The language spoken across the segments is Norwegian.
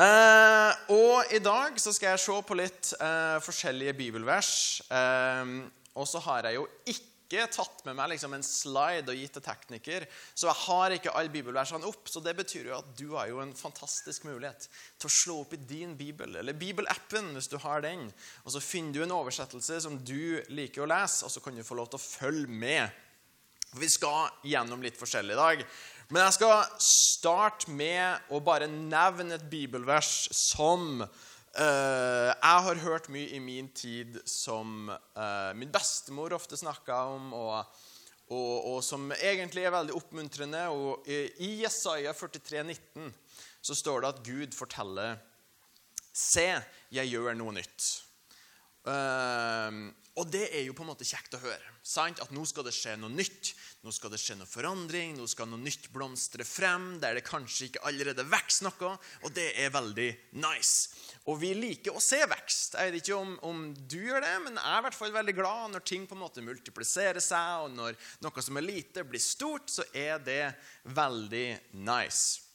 Eh, og i dag så skal jeg se på litt eh, forskjellige bibelvers. Eh, og så har jeg jo ikke tatt med meg liksom en slide og gitt til tekniker, så jeg har ikke alle bibelversene opp. Så det betyr jo at du har jo en fantastisk mulighet til å slå opp i din bibel, eller bibelappen hvis du har den. Og så finner du en oversettelse som du liker å lese, og så kan du få lov til å følge med. Vi skal gjennom litt forskjellig i dag. Men jeg skal starte med å bare nevne et bibelvers som Uh, jeg har hørt mye i min tid som uh, min bestemor ofte snakka om, og, og, og, som egentlig er veldig oppmuntrende. Og I Jesaja 43, 19, så står det at Gud forteller Se, jeg gjør noe nytt. Uh, og det er jo på en måte kjekt å høre. Sant? At nå skal det skje noe nytt. Nå skal det skje noe forandring. Nå skal noe nytt blomstre frem der det kanskje ikke allerede vokser noe. Og det er veldig nice. Og vi liker å se vekst. Jeg vet ikke om, om, du gjør det, men jeg er i hvert fall veldig glad når ting på en måte multipliserer seg, og når noe som er lite, blir stort, så er det veldig nice.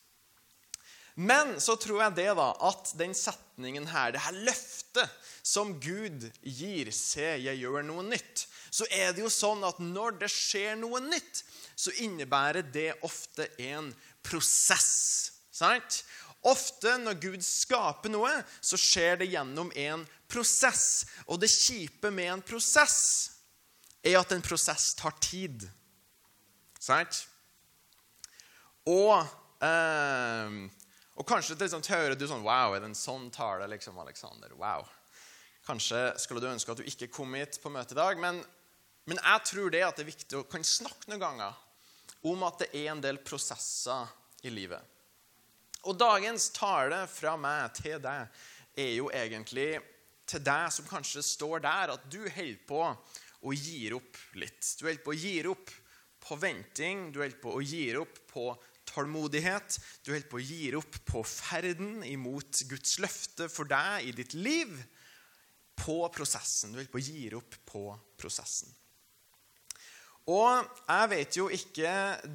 Men så tror jeg det da, at den setningen her, det her løftet som Gud gir, se, jeg gjør noe nytt, så er det jo sånn at når det skjer noe nytt, så innebærer det ofte en prosess. Sant? Ofte når Gud skaper noe, så skjer det gjennom en prosess. Og det kjipe med en prosess er at en prosess tar tid. Sant? Og eh, og kanskje liksom, hører du sånn Wow, er det en sånn tale, liksom, Alexander? Wow. Kanskje skulle du ønske at du ikke kom hit på møtet i dag. Men, men jeg tror det at det er viktig å kan snakke noen ganger om at det er en del prosesser i livet. Og dagens tale fra meg til deg er jo egentlig til deg som kanskje står der, at du holder på å gi opp litt. Du holder på å gi opp på venting, du holder på å gi opp på tålmodighet. Du holder på å gi opp på ferden imot Guds løfte for deg i ditt liv. På prosessen. Du holder på å gi opp på prosessen. Og jeg vet jo ikke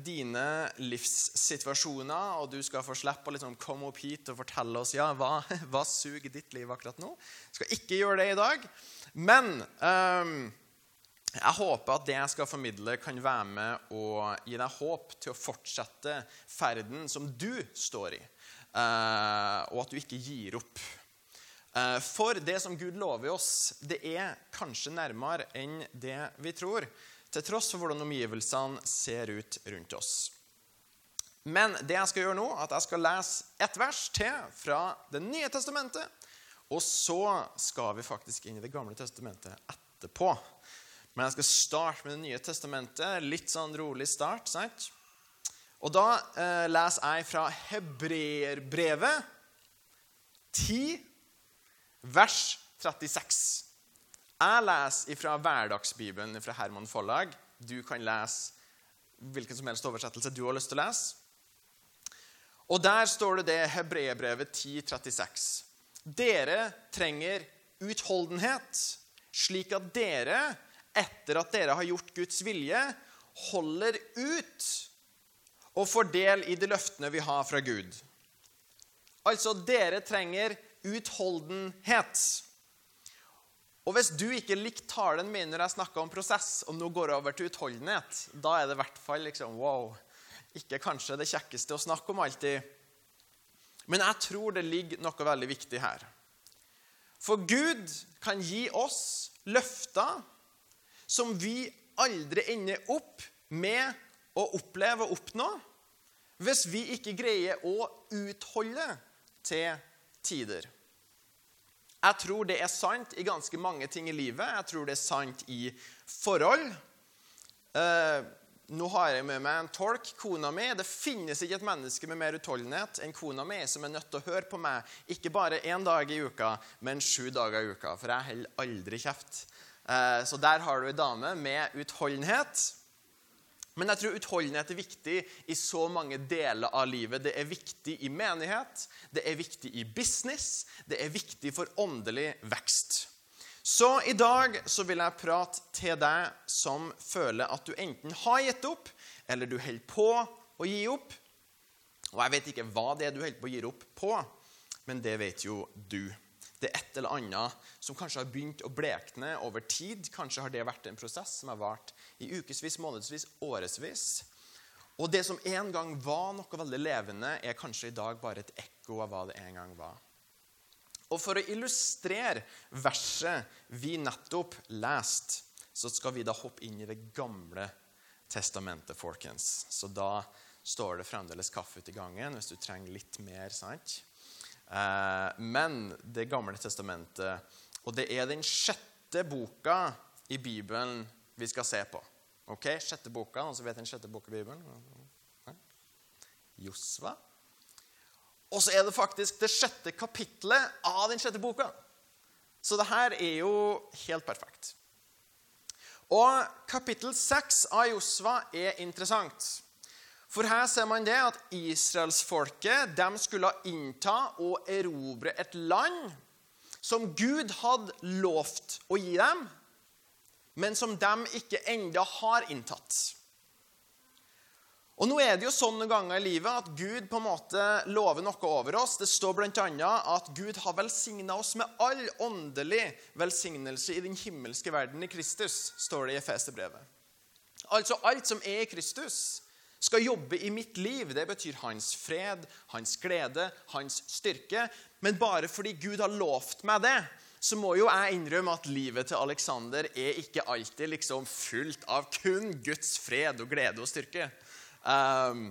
dine livssituasjoner, og du skal få slippe å liksom komme opp hit og fortelle oss ja, hva, hva suger ditt liv akkurat nå. Jeg skal ikke gjøre det i dag. Men um, jeg håper at det jeg skal formidle, kan være med og gi deg håp til å fortsette ferden som du står i, eh, og at du ikke gir opp. Eh, for det som Gud lover oss, det er kanskje nærmere enn det vi tror, til tross for hvordan omgivelsene ser ut rundt oss. Men det jeg skal gjøre nå, at jeg skal lese ett vers til fra Det nye testamentet, og så skal vi faktisk inn i Det gamle testamentet etterpå. Men jeg skal starte med Det nye testamentet. Litt sånn rolig start. sant? Og da eh, leser jeg fra Hebreerbrevet 10, vers 36. Jeg leser fra Hverdagsbibelen fra Herman Forlag. Du kan lese hvilken som helst oversettelse du har lyst til å lese. Og der står det det Hebreerbrevet 10, 36. Dere trenger utholdenhet, slik at dere etter at dere har gjort Guds vilje, holder ut og får del i de løftene vi har fra Gud. Altså, dere trenger utholdenhet. Og hvis du ikke likte talen min når jeg snakka om prosess, og nå går over til utholdenhet, da er det i hvert fall liksom wow. Ikke kanskje det kjekkeste å snakke om alltid. Men jeg tror det ligger noe veldig viktig her. For Gud kan gi oss løfter som vi aldri ender opp med å oppleve og oppnå hvis vi ikke greier å utholde til tider. Jeg tror det er sant i ganske mange ting i livet. Jeg tror det er sant i forhold. Eh, nå har jeg med meg en tolk, kona mi. Det finnes ikke et menneske med mer utholdenhet enn kona mi, som er nødt til å høre på meg ikke bare én dag i uka, men sju dager i uka. For jeg holder aldri kjeft. Eh, så der har du ei dame med utholdenhet. Men jeg tror utholdenhet er viktig i så mange deler av livet. Det er viktig i menighet, det er viktig i business, det er viktig for åndelig vekst. Så i dag så vil jeg prate til deg som føler at du enten har gitt opp, eller du holder på å gi opp. Og jeg vet ikke hva det er du holder på å gi opp på. men det vet jo du. Det er et eller annet som kanskje har begynt å blekne over tid. Kanskje har det vært en prosess som har vart i ukevis, månedsvis, årevis. Og det som en gang var noe veldig levende, er kanskje i dag bare et ekko av hva det en gang var. Og For å illustrere verset vi nettopp leste, så skal vi da hoppe inn i Det gamle testamentet, folkens. Så da står det fremdeles kaffe ute i gangen hvis du trenger litt mer. sant? Eh, men Det gamle testamentet Og det er den sjette boka i Bibelen vi skal se på. Ok, Sjette boka, Noen som vet den sjette boka i Bibelen? Josva. Og så er det faktisk det sjette kapitlet av den sjette boka. Så det her er jo helt perfekt. Og kapittel seks av Josva er interessant. For her ser man det at israelsfolket skulle innta og erobre et land som Gud hadde lovt å gi dem, men som de ikke enda har inntatt. Og nå er det jo sånne ganger i livet at Gud på en måte lover noe over oss. Det står bl.a. at Gud har velsigna oss med all åndelig velsignelse i den himmelske verden i Kristus, står det i Efeserbrevet. Altså alt som er i Kristus, skal jobbe i mitt liv. Det betyr hans fred, hans glede, hans styrke. Men bare fordi Gud har lovt meg det, så må jo jeg innrømme at livet til Alexander er ikke alltid liksom fullt av kun Guds fred og glede og styrke. Um,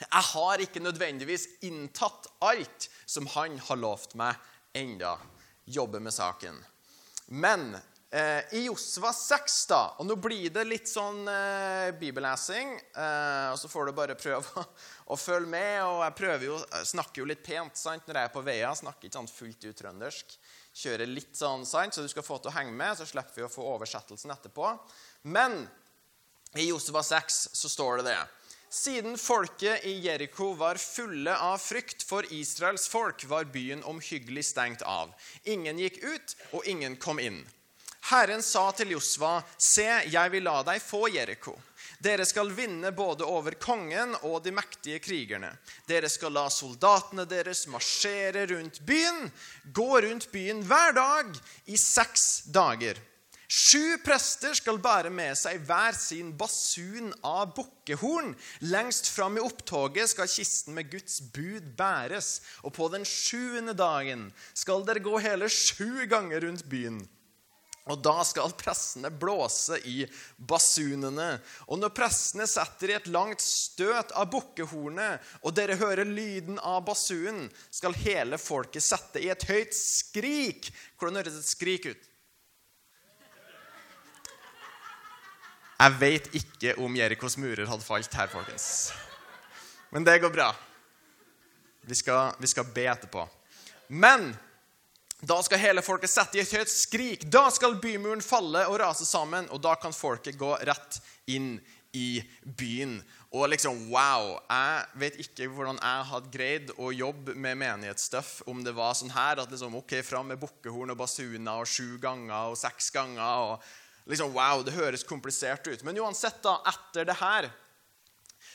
jeg har ikke nødvendigvis inntatt alt som han har lovt meg enda. Jobbe med saken. Men Eh, I Josva 6, da Og nå blir det litt sånn eh, bibellesing. Eh, og så får du bare prøve å, å, følge med. Og jeg prøver jo, jeg snakker jo litt pent sant, når jeg er på veien. Snakker ikke sånn fullt ut trøndersk. Kjører litt sånn, sant, så du skal få til å henge med. Så slipper vi å få oversettelsen etterpå. Men i Josva 6 så står det det. Siden folket i Jeriko var fulle av frykt for Israels folk, var byen omhyggelig stengt av. Ingen gikk ut, og ingen kom inn. Herren sa til Josva, se, jeg vil la deg få Jeriko. Dere skal vinne både over kongen og de mektige krigerne. Dere skal la soldatene deres marsjere rundt byen, gå rundt byen hver dag i seks dager. Sju prester skal bære med seg hver sin basun av bukkehorn. Lengst fram i opptoget skal kisten med Guds bud bæres. Og på den sjuende dagen skal dere gå hele sju ganger rundt byen. Og da skal pressene blåse i basunene. Og når pressene setter i et langt støt av bukkehornet, og dere hører lyden av basunen, skal hele folket sette i et høyt skrik. Hvordan høres et skrik ut? Jeg vet ikke om Jerikos murer hadde falt her, folkens. Men det går bra. Vi skal, vi skal be etterpå. Men da skal hele folket sette i et høyt skrik. Da skal bymuren falle og rase sammen, og da kan folket gå rett inn i byen. Og liksom, wow! Jeg vet ikke hvordan jeg hadde greid å jobbe med menighetsstøff om det var sånn her at liksom, ok, fram med bukkehorn og basuner og sju ganger og seks ganger. og liksom, Wow, det høres komplisert ut. Men uansett, da, etter det her,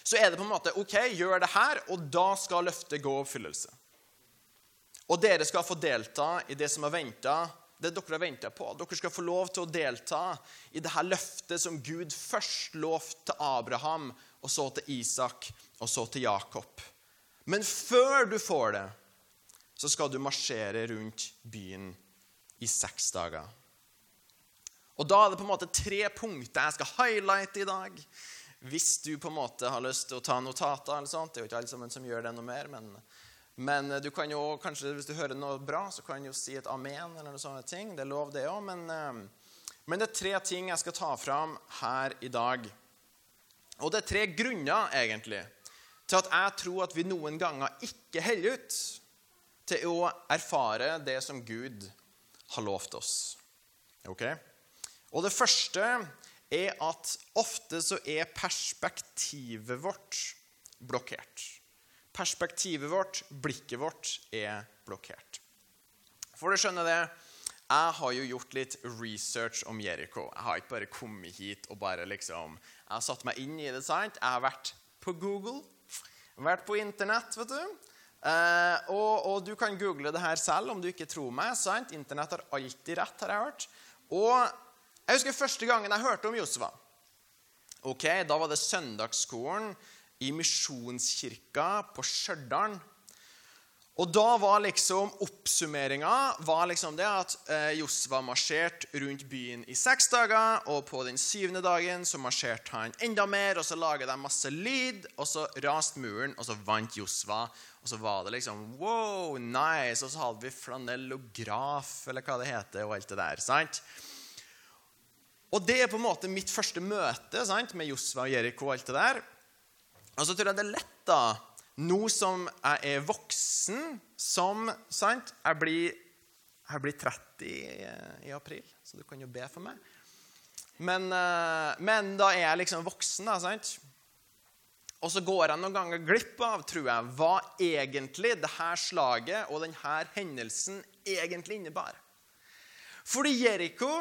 så er det på en måte ok, gjør det her, og da skal løftet gå oppfyllelse. Og dere skal få delta i det som er ventet, det dere har venta på. Dere skal få lov til å delta i det her løftet som Gud først lovte til Abraham, og så til Isak, og så til Jakob. Men før du får det, så skal du marsjere rundt byen i seks dager. Og Da er det på en måte tre punkter jeg skal highlighte i dag. Hvis du på en måte har lyst til å ta notater. eller sånt. Det er jo ikke alle sammen som gjør det noe mer, men men eh, du kan jo kanskje, hvis du hører noe bra, så kan du jo si et amen. eller noen sånne ting. Det er lov, det òg. Men, eh, men, det er tre ting jeg skal ta fram her i dag. Og det er tre grunner, egentlig, til at jeg tror at vi noen ganger ikke holder ut til å erfare det som Gud har lovt oss. Ok? Og det første er at ofte så er perspektivet vårt blokkert perspektivet vårt, blikket vårt, er blokkert. For å skjønne det jeg har jo gjort litt research om Jericho. Jeg har ikke bare kommet hit og bare liksom Jeg har satt meg inn i det. sant? Jeg har vært på Google, vært på Internett, vet du. Eh, og, og, du kan google det her selv om du ikke tror meg. sant? Internett har alltid rett, har jeg hørt. Og jeg husker første gangen jeg hørte om Josva. Ok, Da var det søndagsskolen i Misjonskirka på Stjørdal. Og da var liksom oppsummeringa var liksom det at eh, Josva marsjerte rundt byen i seks dager. Og på den syvende dagen så marsjerte han enda mer, og så laga de masse lyd. Og så raste muren, og så vant Josva. Og så var det liksom wow, nice. Og så hadde vi flanellograf, eller hva det heter, og alt det der. sant? Og det er på en måte mitt første møte sant, med Josva og Jeriko og alt det der. Og så tror jeg det er lett, da nå som jeg er voksen, som sant, jeg, blir, jeg blir 30 i, april, så du kan jo be for meg. Men, eh, men da er jeg liksom voksen, da, sant? Og så går jeg noen ganger glipp av tror jeg, hva egentlig det her slaget og denne hendelsen egentlig innebar. Fordi Jeriko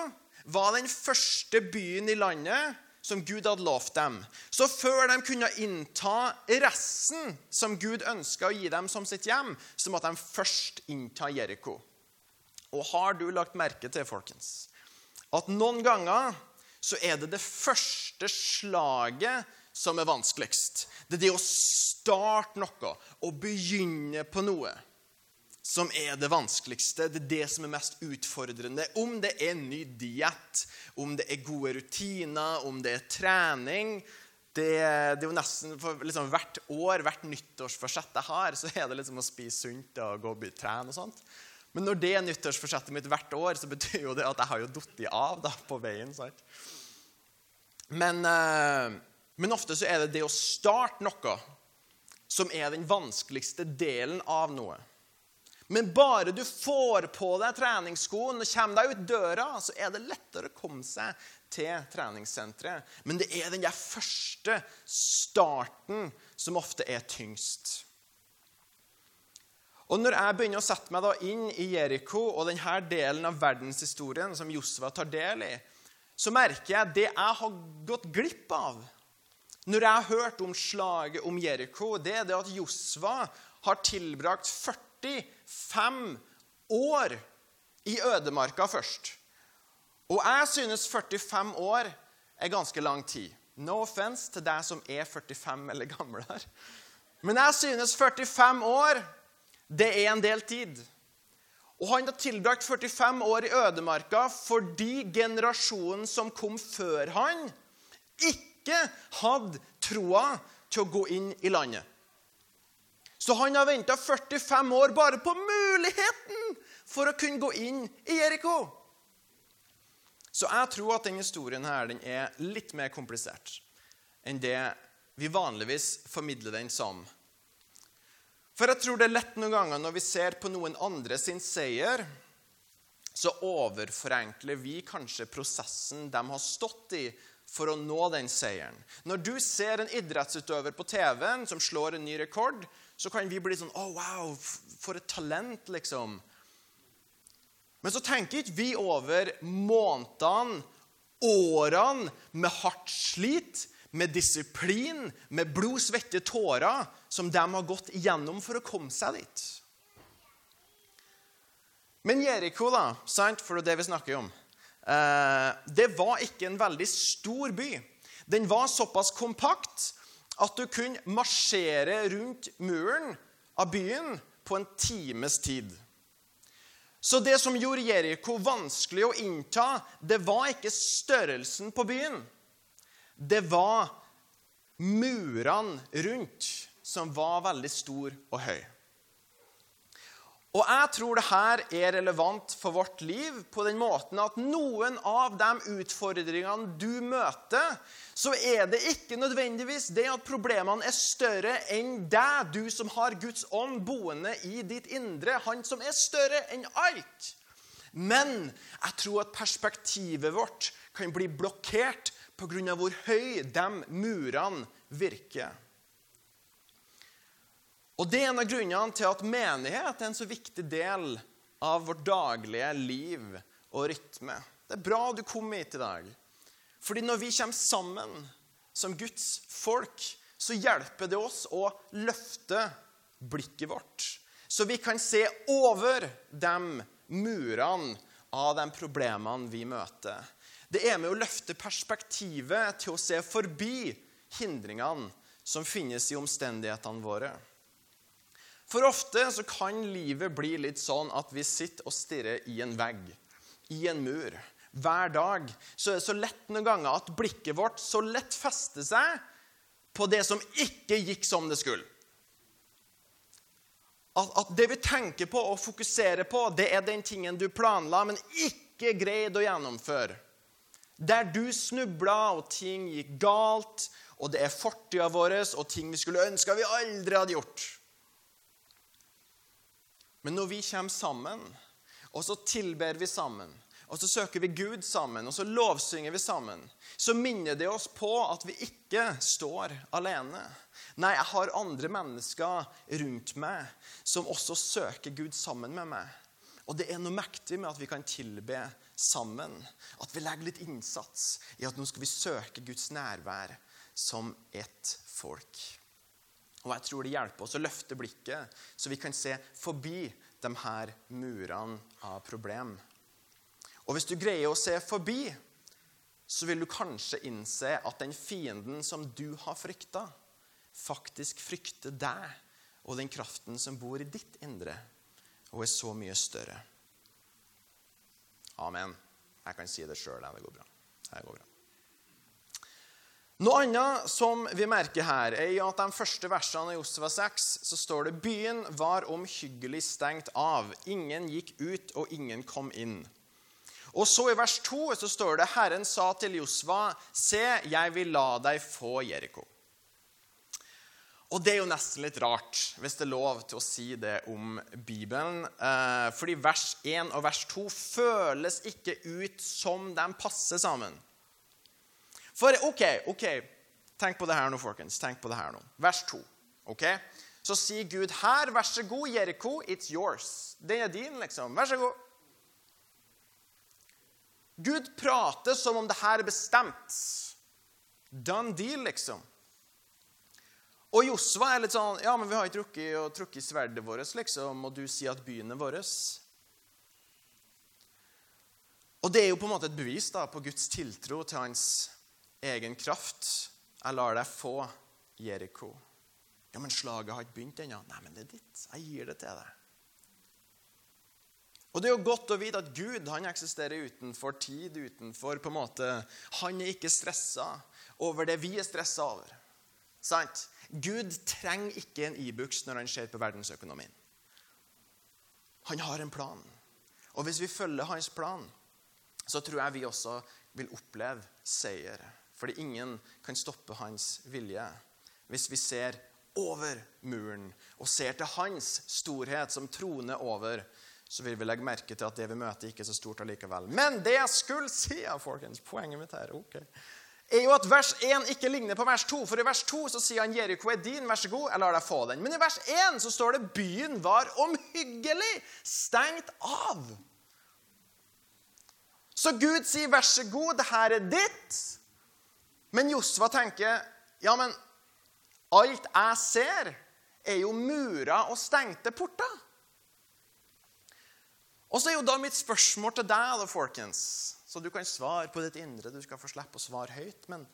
var den første byen i landet som Gud hadde lovt dem. Så før de kunne innta resten som Gud ønska å gi dem som sitt hjem, så måtte de først innta Jeriko. Og har du lagt merke til, folkens, at noen ganger så er det det første slaget som er vanskeligst. Det er det å starte noe, å begynne på noe som er det vanskeligste. Det er det som er mest utfordrende. Om det er ny diett, om det er gode rutiner, om det er trening Det, det er jo nesten for liksom, Hvert år, hvert nyttårsforsett jeg har, så er det liksom å spise sunt og gå og trene og sånt. Men når det er nyttårsforsettet mitt hvert år, så betyr jo det at jeg har jo falt av da, på veien. sant? Men, eh, men ofte så er det det å starte noe som er den vanskeligste delen av noe. Men bare du får på deg treningsskoen og kommer deg ut døra, så er det lettere å komme seg til treningssenteret. Men det er den der første starten som ofte er tyngst. Og Når jeg begynner å sette meg da inn i Jeriko og denne delen av verdenshistorien som Josva tar del i, så merker jeg det jeg har gått glipp av når jeg har hørt om slaget om Jeriko, det er det at Josva har tilbrakt 40 45 år i ødemarka først. Og jeg synes 45 år er ganske lang tid. No offense til deg som er 45 eller gamlere. Men jeg synes 45 år, det er en del tid. Og han har tilbrakt 45 år i ødemarka fordi generasjonen som kom før han, ikke hadde troa til å gå inn i landet. Så han har venta 45 år bare på muligheten for å kunne gå inn i Jeriko. Så jeg tror at denne historien her, den er litt mer komplisert enn det vi vanligvis formidler den som. For jeg tror det er lett noen ganger når vi ser på noen andre sin seier, så overforenkler vi kanskje prosessen de har stått i for å nå den seieren. Når du ser en idrettsutøver på TV-en som slår en ny rekord, så kan vi bli sånn Å, oh, wow, for et talent, liksom. Men så tenker ikke vi over månedene, årene med hardt slit, med disiplin, med blod, svette, tårer som de har gått igjennom for å komme seg dit. Men Jeriko, da, sant, for det er det vi snakker om, eh, det var ikke en veldig stor by. Den var såpass kompakt at du kunne marsjere rundt muren av byen på en times tid. Så det som gjorde Jeriko vanskelig å innta, det var ikke størrelsen på byen. Det var murene rundt, som var veldig stor og høy. Og jeg tror det her er relevant for vårt liv på den måten at noen av de utfordringene du møter, så er det ikke nødvendigvis det at problemene er større enn deg, du som har Guds ånd boende i ditt indre, han som er større enn alt. Men jeg tror at perspektivet vårt kan bli blokkert pga. hvor høy de murene virker. Og Det er en av grunnene til at menighet er en så viktig del av vårt daglige liv og rytme. Det er bra du kom hit i dag. Fordi når vi kommer sammen som Guds folk, så hjelper det oss å løfte blikket vårt, så vi kan se over de murene av de problemene vi møter. Det er med å løfte perspektivet til å se forbi hindringene som finnes i omstendighetene våre. For ofte så kan livet bli litt sånn at vi sitter og stirrer i en vegg, i en mur. Hver dag så er det så lett noen ganger at blikket vårt så lett fester seg på det som ikke gikk som det skulle. At, at det vi tenker på og fokuserer på, det er den tingen du planla, men ikke greide å gjennomføre. Der du snubla, og ting gikk galt, og det er fortida vår og ting vi skulle ønske vi aldri hadde gjort. Men når vi kommer sammen, og så tilber vi sammen, og så søker vi Gud sammen, og så lovsynger vi sammen, så minner det oss på at vi ikke står alene. Nei, jeg har andre mennesker rundt meg som også søker Gud sammen med meg. Og det er noe mektig med at vi kan tilbe sammen. At vi legger litt innsats i at nå skal vi søke Guds nærvær som ett folk. Og jeg tror det hjelper oss å løfte blikket, så vi kan se forbi de her murene av problem. Og hvis du greier å se forbi, så vil du kanskje innse at den fienden som du har frykta, faktisk frykter deg og den kraften som bor i ditt indre, og er så mye større. Amen. Jeg kan si det sjøl. Det går bra. Det går bra. Noe annet som vi merker her, er at de første versene i Josva 6 så står det byen var omhyggelig stengt av. Ingen gikk ut, og ingen kom inn. Og så i vers 2 så står det Herren sa til Josva, se, jeg vil la deg få Jeriko. Og det er jo nesten litt rart, hvis det er lov til å si det om Bibelen. Eh, fordi vers 1 og vers 2 føles ikke ut som de passer sammen. For OK, ok, tenk på det her nå, folkens. Tenk på det her nå. Vers 2. ok? Så sier Gud her, vær så god, Jeriko, it's yours. Den er din, liksom. Vær så god. Gud prater som om det her er bestemt. Done deal, liksom. Og Josva er litt sånn Ja, men vi har ikke trukket, sverdet vårt, liksom, og du sier at byen er vår. Og det er jo på en måte et bevis da, på Guds tiltro til hans egen kraft. Jeg lar deg få Jeriko. Ja, men slaget har ikke begynt ennå. Nei, men det er ditt. Jeg gir det til deg. Og Det er jo godt å vite at Gud han eksisterer utenfor tid. utenfor på en måte, Han er ikke stressa over det vi er stressa over. Sant? Gud trenger ikke en Ibux e når han ser på verdensøkonomien. Han har en plan. Og hvis vi følger hans plan, så tror jeg vi også vil oppleve seier. Fordi ingen kan stoppe hans vilje. Hvis vi ser over muren og ser til hans storhet som troner over, så vil vi legge merke til at det vi møter, ikke er så stort allikevel. Men det jeg skulle si, folkens, poenget mitt her, ok, er jo at vers 1 ikke ligner på vers 2. For i vers 2 så sier han 'Jeriko er din, vær så god, jeg lar deg få den'. Men i vers 1 så står det 'byen var omhyggelig stengt av'. Så Gud sier 'vær så god, det her er ditt'. Men Josva tenker ja, men alt jeg ser, er jo murer og stengte porter. Og så er jo da mitt spørsmål til deg, da, folkens, så du kan svare på ditt indre. Du skal få slippe å svare høyt. Men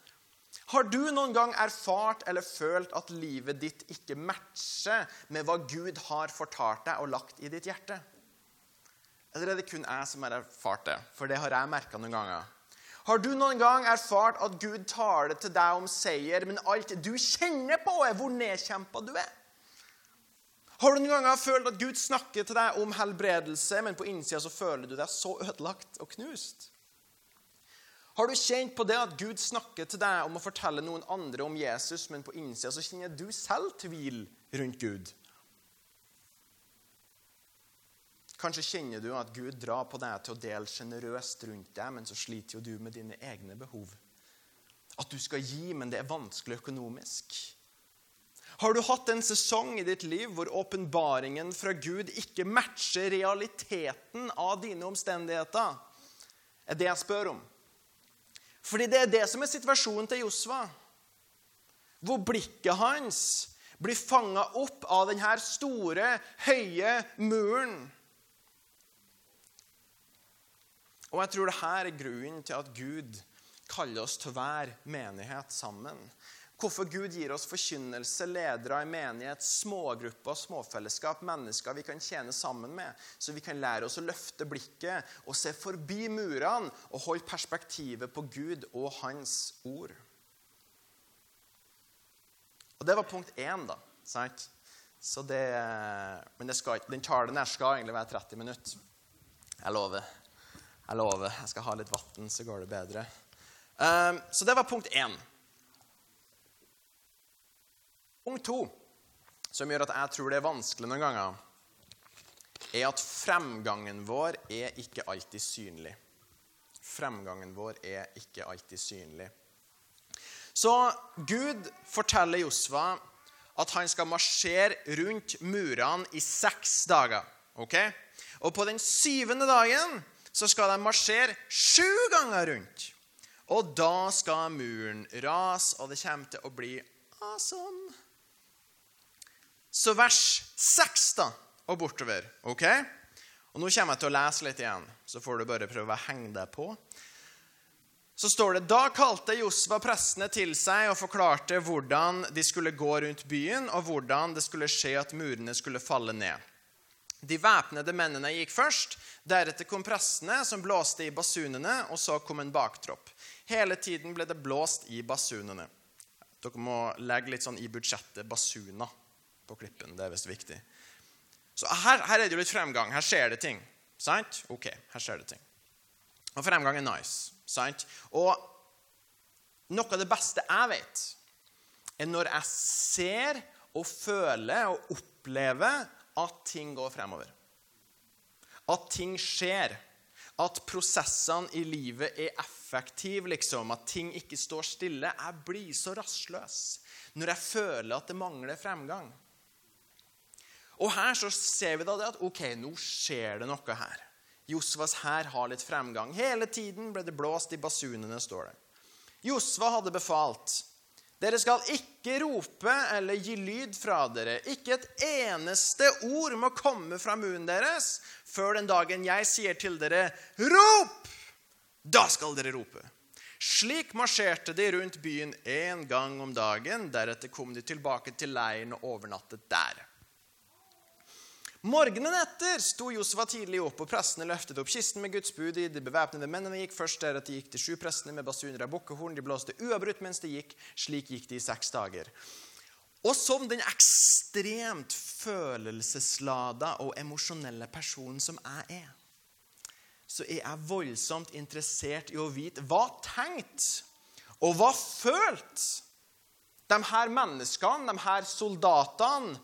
har du noen gang erfart eller følt at livet ditt ikke matcher med hva Gud har fortalt deg og lagt i ditt hjerte? Eller er det kun jeg som har erfart det? For det har jeg merka noen ganger. Har du noen gang erfart at Gud taler til deg om seier, men alt du kjenner på, er hvor nedkjempa du er? Har du noen ganger følt at Gud snakker til deg om helbredelse, men på innsida så føler du deg så ødelagt og knust? Har du kjent på det at Gud snakker til deg om å fortelle noen andre om Jesus, men på innsida så kjenner du selv tvil rundt Gud? Kanskje kjenner du at Gud drar på deg til å dele sjenerøst rundt deg, men så sliter jo du med dine egne behov. At du skal gi, men det er vanskelig økonomisk. Har du hatt en sesong i ditt liv hvor åpenbaringen fra Gud ikke matcher realiteten av dine omstendigheter? er det jeg spør om. Fordi det er det som er situasjonen til Josva. Hvor blikket hans blir fanga opp av denne store, høye muren. Og jeg tror dette er grunnen til at Gud kaller oss til hver menighet sammen. Hvorfor Gud gir oss forkynnelse, ledere i menighet, smågrupper, småfellesskap, mennesker vi kan tjene sammen med, så vi kan lære oss å løfte blikket og se forbi murene og holde perspektivet på Gud og Hans ord. Og Det var punkt én, da. sant? Så det, men det skal, den talen her skal egentlig være 30 minutter. Jeg lover. Jeg lover. Jeg skal ha litt vann, så går det bedre. Um, så det var punkt én. Punkt to, som gjør at jeg tror det er vanskelig noen ganger, er at fremgangen vår er ikke alltid synlig. Fremgangen vår er ikke alltid synlig. Så Gud forteller Josva at han skal marsjere rundt murene i seks dager. ok? Og på den syvende dagen så skal de marsjere sju ganger rundt. Og da skal muren rase, og det kommer til å bli awesome. Så vers 6 da, og bortover. ok? Og Nå kommer jeg til å lese litt igjen, så får du bare prøve å henge deg på. Så står det Da kalte Josva prestene til seg og forklarte hvordan de skulle gå rundt byen, og hvordan det skulle skje at murene skulle falle ned. De væpnede mennene gikk først, deretter kom prestene, som blåste i basunene, og så kom en baktropp. Hele tiden ble det blåst i basunene. Dere må legge litt sånn i budsjettet basuner på klippen. Det er visst viktig. Så her, her, er det jo litt fremgang. Her skjer det ting. Sant? Ok, her skjer det ting. Og fremgang er nice. Sant? Og noe av det beste jeg vet, er når jeg ser og føler og opplever at ting går fremover. At ting skjer. At prosessene i livet er effektive, liksom. At ting ikke står stille. Jeg blir så rastløs når jeg føler at det mangler fremgang. Og her så ser vi da det at ok, nå skjer det noe her. Josvas hær har litt fremgang. Hele tiden ble det blåst i basunene, står det. Josva hadde befalt dere skal ikke rope eller gi lyd fra dere. Ikke et eneste ord må komme fra munnen deres før den dagen jeg sier til dere, 'Rop!' Da skal dere rope. Slik marsjerte de rundt byen én gang om dagen. Deretter kom de tilbake til leiren og overnattet der. Morgenen etter sto Josfa tidlig opp, og prestene løftet opp kisten med Guds bud. De bevæpnede mennene gikk først, der at de gikk til sju prestene med basuner av bukkehorn. De blåste uavbrutt mens de gikk. Slik gikk de i seks dager. Og som den ekstremt følelseslada og emosjonelle personen som jeg er, så er jeg voldsomt interessert i å vite hva tenkt og hva følt de her menneskene, de her soldatene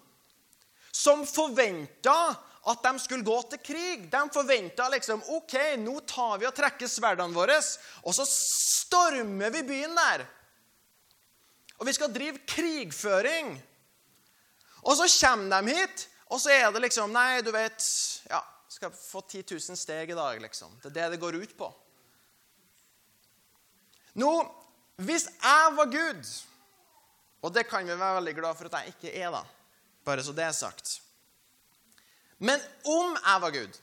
som forventa at de skulle gå til krig. De forventa liksom OK, nå tar vi og trekker sverdene våre, og så stormer vi byen der. Og vi skal drive krigføring. Og så kommer de hit, og så er det liksom Nei, du vet Ja, skal få 10 000 steg i dag, liksom. Det er det det går ut på. Nå, hvis jeg var Gud, og det kan vi være veldig glad for at jeg ikke er, da bare så det er sagt. Men om jeg var Gud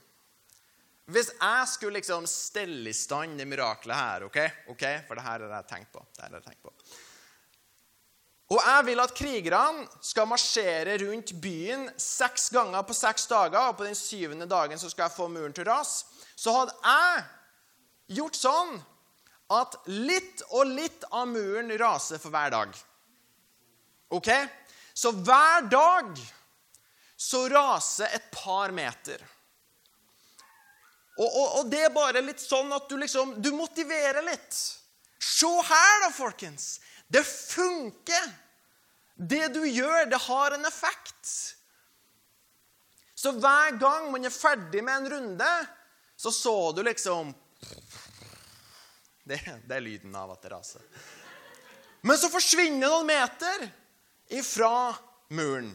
Hvis jeg skulle liksom stelle i stand det miraklet her ok? ok? For det her har jeg tenkt på. Det her har jeg tenkt på. Og jeg vil at krigerne skal marsjere rundt byen seks ganger på seks dager, og på den syvende dagen så skal jeg få muren til ras. Så hadde jeg gjort sånn at litt og litt av muren raser for hver dag. OK? Så hver dag så raser et par meter. Og, og, og, det er bare litt sånn at du liksom Du motiverer litt. Se her, da, folkens. Det funker. Det du gjør, det har en effekt. Så hver gang man er ferdig med en runde, så så du liksom det, det er lyden av at det raser. Men så forsvinner noen meter ifra muren.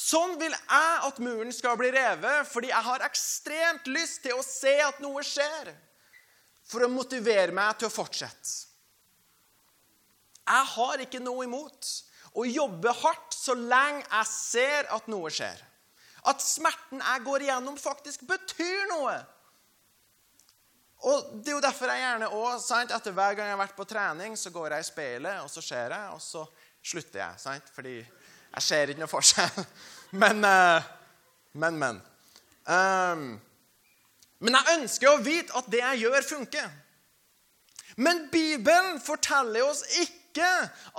Sånn vil jeg at muren skal bli revet, fordi jeg har ekstremt lyst til å se at noe skjer, for å motivere meg til å fortsette. Jeg har ikke noe imot å jobbe hardt så lenge jeg ser at noe skjer. At smerten jeg går igjennom, faktisk betyr noe. Og Det er jo derfor jeg gjerne også, Etter hver gang jeg har vært på trening, så går jeg i speilet, og så ser jeg, og så slutter jeg. Sant? Fordi jeg ser ikke noe forskjell. Men, eh, men, men. Um, men jeg ønsker å vite at det jeg gjør, funker. Men Bibelen forteller oss ikke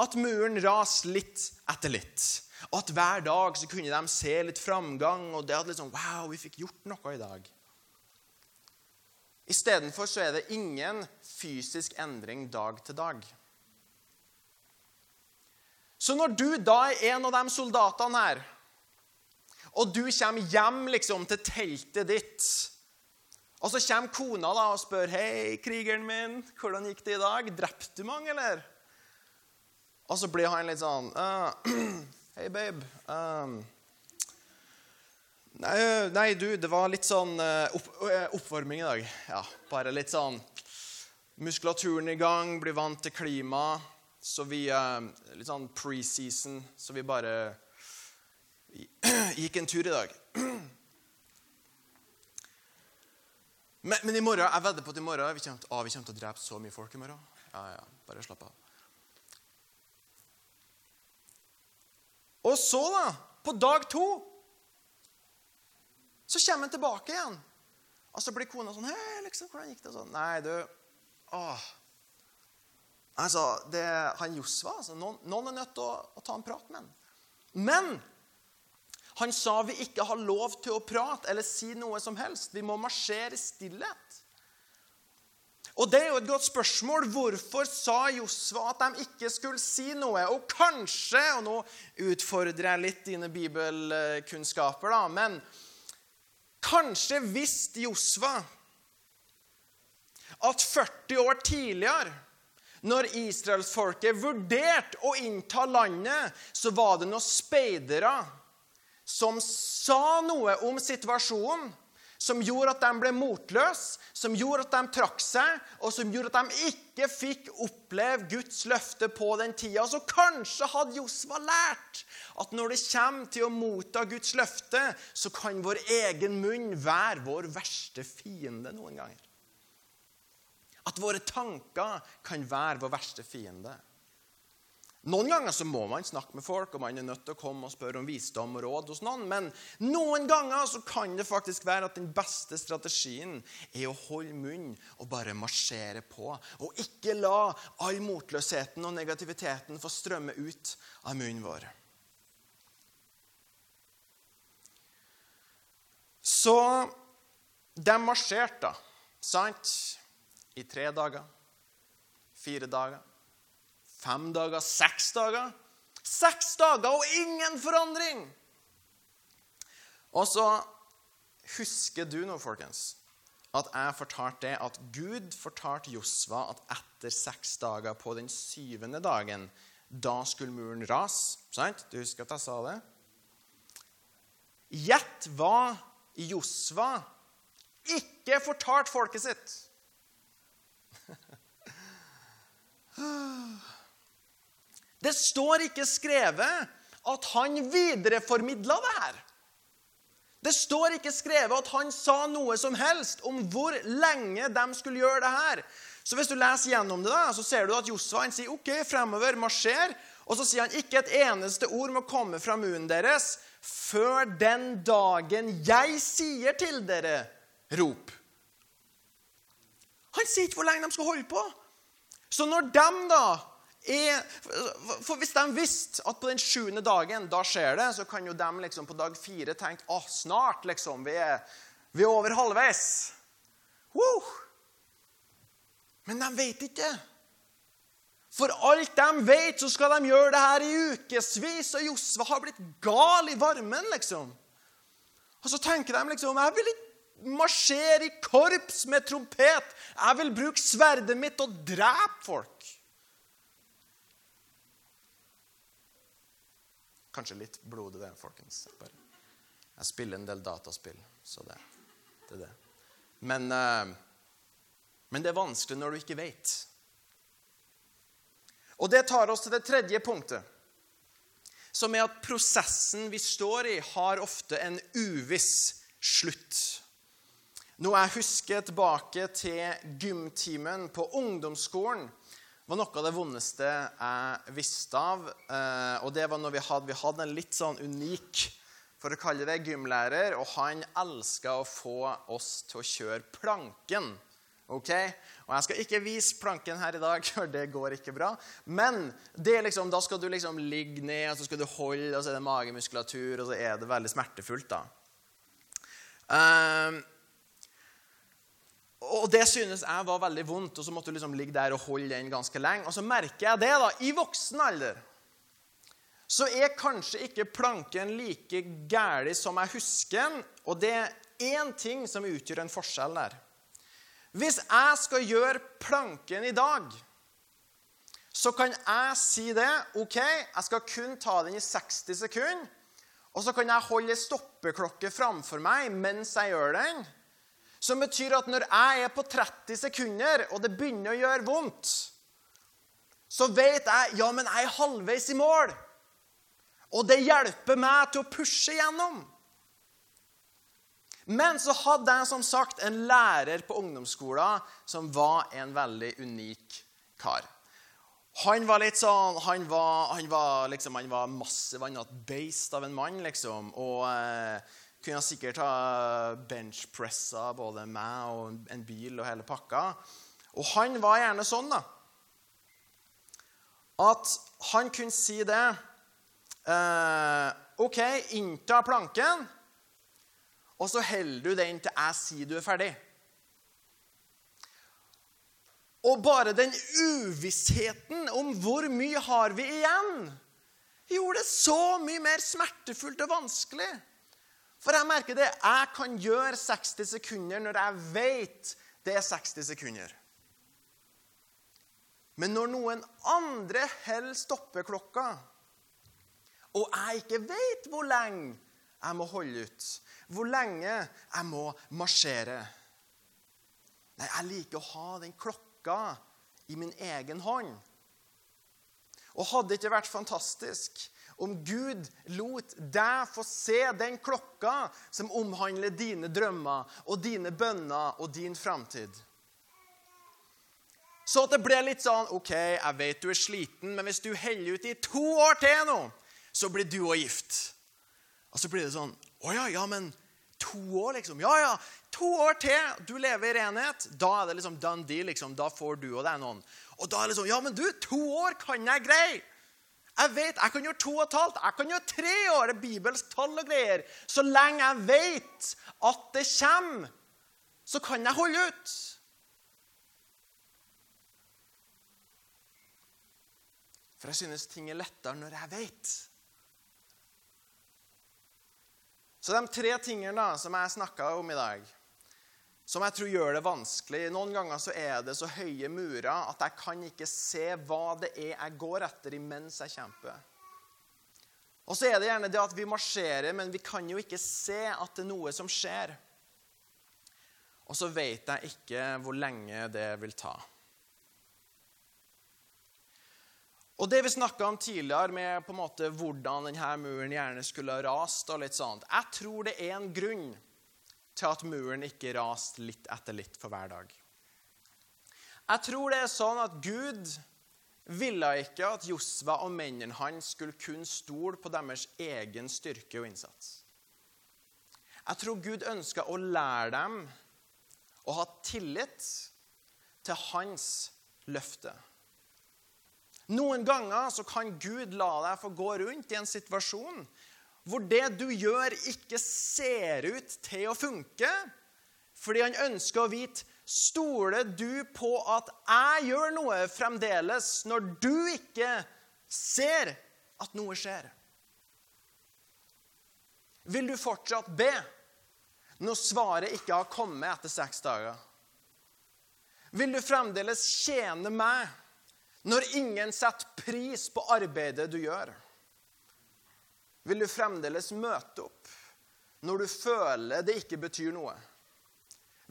at muren raser litt etter litt. At hver dag så kunne de se litt framgang, og det at liksom, wow, vi fikk gjort noe i dag. Istedenfor så er det ingen fysisk endring dag til dag. Så når du da er en av de soldatene her, og du kommer hjem liksom til teltet ditt og så kommer kona da og spør 'Hei, krigeren min, hvordan gikk det i dag? Drepte du mange, eller?' Og så blir han litt sånn uh, 'Hei, babe. Um, nei, nei, du, det var litt sånn uh, opp, uh, oppvarming i dag. Ja, bare litt sånn Muskulaturen i gang, blir vant til klimaet. Så vi Litt sånn preseason, så vi bare gikk en tur i dag. Men, men, i morgen, jeg vedder på at i morgen vi kommer, å, vi kommer til å drepe så mye folk i morgen. Ja, ja, bare slapp av. Og så, da, på dag to, så kommer han tilbake igjen. Og så blir kona sånn Hei, liksom, hvordan gikk det? Sånn, Nei, du åh. Altså, det, Han Josva altså, noen, noen, er nødt til å, å ta en prat med han. Men han sa vi ikke har lov til å prate eller si noe som helst. Vi må marsjere i stillhet. Og Det er jo et godt spørsmål. Hvorfor sa Josva at de ikke skulle si noe? Og kanskje, og nå utfordrer jeg litt dine bibelkunnskaper, da, men kanskje visste Josva at 40 år tidligere når israelsfolket vurderte å innta landet, så var det noen speidere som sa noe om situasjonen, som gjorde at de ble motløse, som gjorde at de trakk seg, og som gjorde at de ikke fikk oppleve Guds løfte på den tida. Så kanskje hadde Josva lært at når det kommer til å motta Guds løfte, så kan vår egen munn være vår verste fiende noen ganger. At våre tanker kan være vår verste fiende. Noen ganger så må man snakke med folk, og man er nødt til å komme og spørre om visdom og råd hos noen. Men noen ganger så kan det faktisk være at den beste strategien er å holde munn og bare marsjere på. Og ikke la all motløsheten og negativiteten få strømme ut av munnen vår. Så de marsjerte, sant, i tre dager, fire dager Fem dager, seks dager. Seks dager og ingen forandring! Og så husker du nå, folkens, at jeg fortalte det at Gud fortalte Josva at etter seks dager på den syvende dagen, da skulle muren rase. Sant? Du husker at jeg sa det? Gjett hva Josva ikke fortalte folket sitt. Det står ikke skrevet at han videreformidla det her. Det står ikke skrevet at han sa noe som helst om hvor lenge de skulle gjøre det her. Så hvis du leser gjennom det, da, så ser du at Josva sier OK, fremover, marsjer. Og så sier han ikke et eneste ord må komme fra munnen deres før den dagen jeg sier til dere, rop. Han sier ikke hvor lenge de skal holde på. Så når de da er, for Hvis de visste at på den sjuende dagen da skjer det, så kan jo de liksom på dag fire tenke å, snart, liksom. Vi er, vi er over halvveis. Woo! Men de vet ikke. For alt de vet, så skal de gjøre det her i ukevis. Og Josva har blitt gal i varmen, liksom. Og så tenker de liksom Jeg vil ikke marsjere i korps med trompet. Jeg vil bruke sverdet mitt og drepe folk. Kanskje litt blodig, det, folkens. Jeg spiller en del dataspill, så det, det er det. Men, eh, men det er vanskelig når du ikke vet. Og det tar oss til det tredje punktet. som er at prosessen vi står i, har ofte en uviss slutt. Noe jeg husker tilbake til gymtimen på ungdomsskolen, var noe av det vondeste jeg visste av. Eh, og det var når vi hadde, vi hadde en litt sånn unik for å kalle det gymlærer, og han elska å få oss til å kjøre planken. ok? Og Jeg skal ikke vise planken her i dag, for det går ikke bra. Men liksom, da skal du liksom ligge ned, og så skal du holde, og så er det magemuskulatur, og så er det veldig smertefullt. da. Um, og det synes jeg var veldig vondt, og så måtte du liksom ligge der og holde den ganske lenge. Og så merker jeg det, da, i voksen alder, så er kanskje ikke planken like gæli som jeg husker den. Og det er én ting som utgjør en forskjell der. Hvis jeg skal gjøre planken i dag, så kan jeg si det. OK, jeg skal kun ta den i 60 sekunder. Og så kan jeg holde ei stoppeklokke framfor meg mens jeg gjør den. Som betyr at når jeg er på 30 sekunder, og det begynner å gjøre vondt, så vet jeg ja, men jeg er halvveis i mål. Og det hjelper meg til å pushe gjennom. Men så hadde jeg som sagt en lærer på ungdomsskolen som var en veldig unik kar. Han var litt sånn Han var, han var, liksom, han var massiv. Han var et beist av en mann, liksom. Og eh, kunne sikkert ha benchpressa både meg og en bil og hele pakka. Og han var gjerne sånn, da. At han kunne si det eh, OK, innta planken, og så holder du den til jeg sier du er ferdig. Og bare den uvissheten om hvor mye har vi igjen, gjorde det så mye mer smertefullt og vanskelig. For jeg merker det. Jeg kan gjøre 60 sekunder når jeg vet det er 60 sekunder. Men når noen andre holder stoppeklokka, og jeg ikke vet hvor lenge jeg må holde ut, hvor lenge jeg må marsjere Nei, jeg liker å ha den klokka i min egen hånd. Og hadde det ikke vært fantastisk om Gud lot deg få se den klokka som omhandler dine drømmer og dine bønner og din framtid? Så at det ble litt sånn OK, jeg vet du er sliten, men hvis du holder ut i to år til nå, så blir du òg gift. Og så blir det sånn Å ja, ja, men to år, liksom? Ja, ja. To år til, du lever i renhet. Da er det liksom done deal. liksom. Da får du og deg noen. Og da er det liksom Ja, men du, to år kan jeg greie. Jeg vet, jeg kan gjøre to og et halvt. Jeg kan gjøre tre år. Det er bibelsk tall og greier. Så lenge jeg vet at det kommer, så kan jeg holde ut. For jeg synes ting er lettere når jeg vet. Så de tre tingene da, som jeg snakka om i dag som jeg tror gjør det vanskelig. Noen ganger så er det så høye murer at jeg kan ikke se hva det er jeg går etter imens jeg kjemper. Og så er det gjerne det at vi marsjerer, men vi kan jo ikke se at det er noe som skjer. Og så vet jeg ikke hvor lenge det vil ta. Og Det vi snakka om tidligere, med på en måte hvordan denne muren gjerne skulle ha rast og litt sånt, Jeg tror det er en grunn til at muren ikke raste litt etter litt for hver dag. Jeg tror det er sånn at Gud ville ikke at Josva og mennene hans skulle kun stole på deres egen styrke og innsats. Jeg tror Gud ønska å lære dem å ha tillit til hans løfte. Noen ganger så kan Gud la deg få gå rundt i en situasjon hvor det du gjør, ikke ser ut til å funke, fordi han ønsker å vite Stoler du på at jeg gjør noe fremdeles, når du ikke ser at noe skjer? Vil du fortsatt be når svaret ikke har kommet etter seks dager? Vil du fremdeles tjene meg når ingen setter pris på arbeidet du gjør? Vil du fremdeles møte opp når du føler det ikke betyr noe?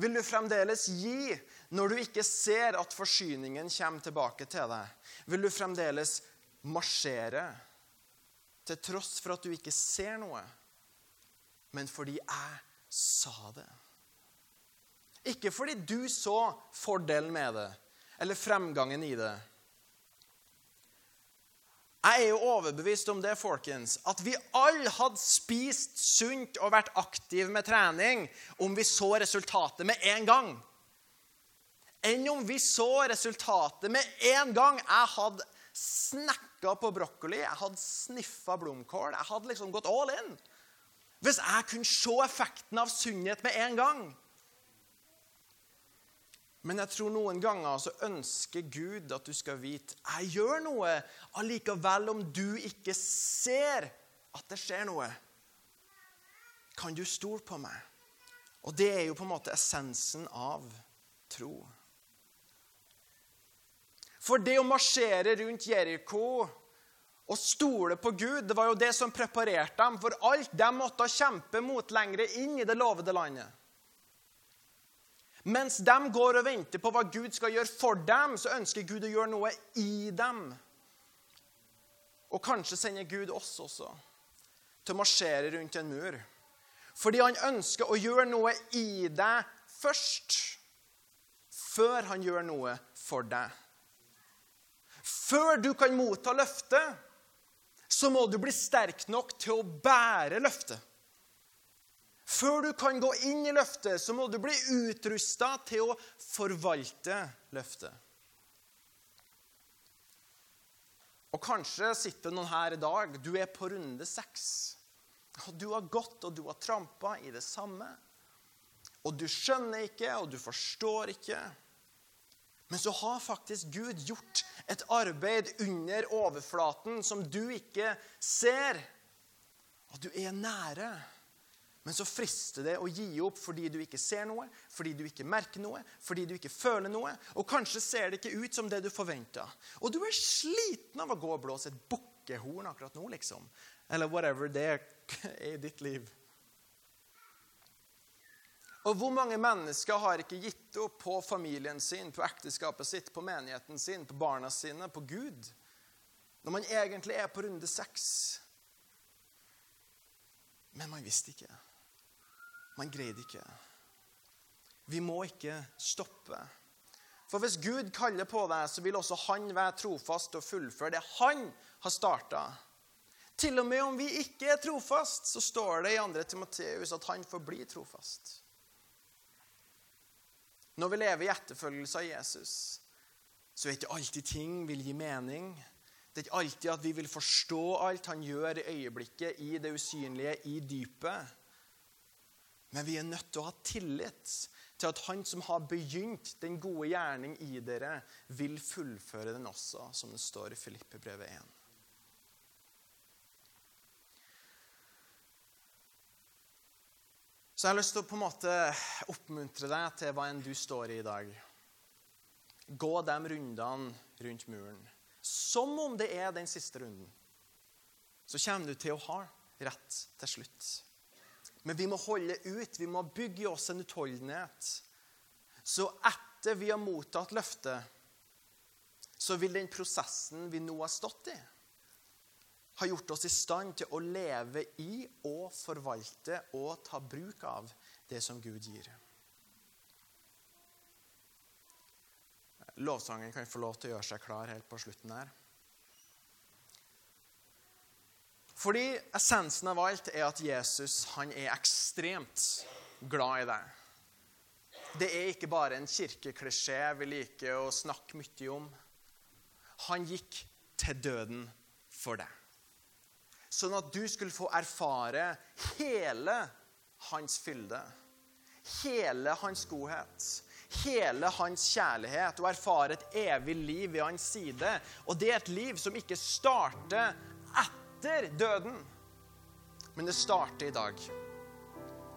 Vil du fremdeles gi når du ikke ser at forsyningen kommer tilbake til deg? Vil du fremdeles marsjere til tross for at du ikke ser noe, men fordi jeg sa det. Ikke fordi du så fordelen med det eller fremgangen i det. Jeg er jo overbevist om det, folkens, at vi alle hadde spist sunt og vært aktive med trening om vi så resultatet med en gang. Enn om vi så resultatet med en gang. Jeg hadde snekka på brokkoli, jeg hadde sniffa blomkål. Jeg hadde liksom gått all in. Hvis jeg kunne se effekten av sunnhet med en gang. Men jeg tror noen ganger så ønsker Gud at du skal vite jeg gjør noe allikevel om du ikke ser at det skjer noe. Kan du stole på meg? Og det er jo på en måte essensen av tro. For det å marsjere rundt Jeriko og stole på Gud, det var jo det som preparerte dem for alt de måtte kjempe mot lengre inn i det lovede landet. Mens de går og venter på hva Gud skal gjøre for dem, så ønsker Gud å gjøre noe i dem. Og kanskje sender Gud oss også til å marsjere rundt en mur. Fordi han ønsker å gjøre noe i deg først, før han gjør noe for deg. Før du kan motta løftet, så må du bli sterk nok til å bære løftet. Før du kan gå inn i løftet, så må du bli utrusta til å forvalte løftet. Og kanskje sitter noen her i dag. Du er på runde seks. Og du har gått og du har trampa i det samme. Og du skjønner ikke, og du forstår ikke. Men så har faktisk Gud gjort et arbeid under overflaten som du ikke ser. Og du er nære. Men så frister det å gi opp fordi du ikke ser noe, fordi du ikke merker noe, fordi du ikke føler noe. Og kanskje ser det ikke ut som det du forventa. Og du er sliten av å gå og blåse et bukkehorn akkurat nå, liksom. Eller whatever det er i ditt liv. Og hvor mange mennesker har ikke gitt opp på familien sin, på ekteskapet sitt, på menigheten sin, på barna sine, på Gud? Når man egentlig er på runde seks. Men man visste ikke. Man greide ikke. Vi må ikke stoppe. For hvis Gud kaller på deg, så vil også han være trofast og fullføre det han har starta. Til og med om vi ikke er trofast, så står det i 2. Timoteus at han får bli trofast. Når vi lever i etterfølgelse av Jesus, så er ikke alltid ting vil gi mening. Det er ikke alltid at vi vil forstå alt han gjør i øyeblikket, i det usynlige, i dypet. Men vi er nødt til å ha tillit til at han som har begynt den gode gjerning i dere, vil fullføre den også, som det står i Filippe-brevet 1. Så jeg har lyst til å på en måte oppmuntre deg til hva enn du står i i dag. Gå de rundene rundt muren. Som om det er den siste runden. Så kommer du til å ha rett til slutt. Men vi må holde ut. Vi må bygge oss en utholdenhet. Så etter vi har mottatt løftet, så vil den prosessen vi nå har stått i, ha gjort oss i stand til å leve i og forvalte og ta bruk av det som Gud gir. Lovsangen kan få lov til å gjøre seg klar helt på slutten her. Fordi essensen av alt er at Jesus han er ekstremt glad i deg. Det er ikke bare en kirkeklisjé vi liker å snakke mye om. Han gikk til døden for deg sånn at du skulle få erfare hele hans fylde. Hele hans godhet. Hele hans kjærlighet og erfare et evig liv ved hans side. Og det er et liv som ikke starter etter døden, men det starter i dag.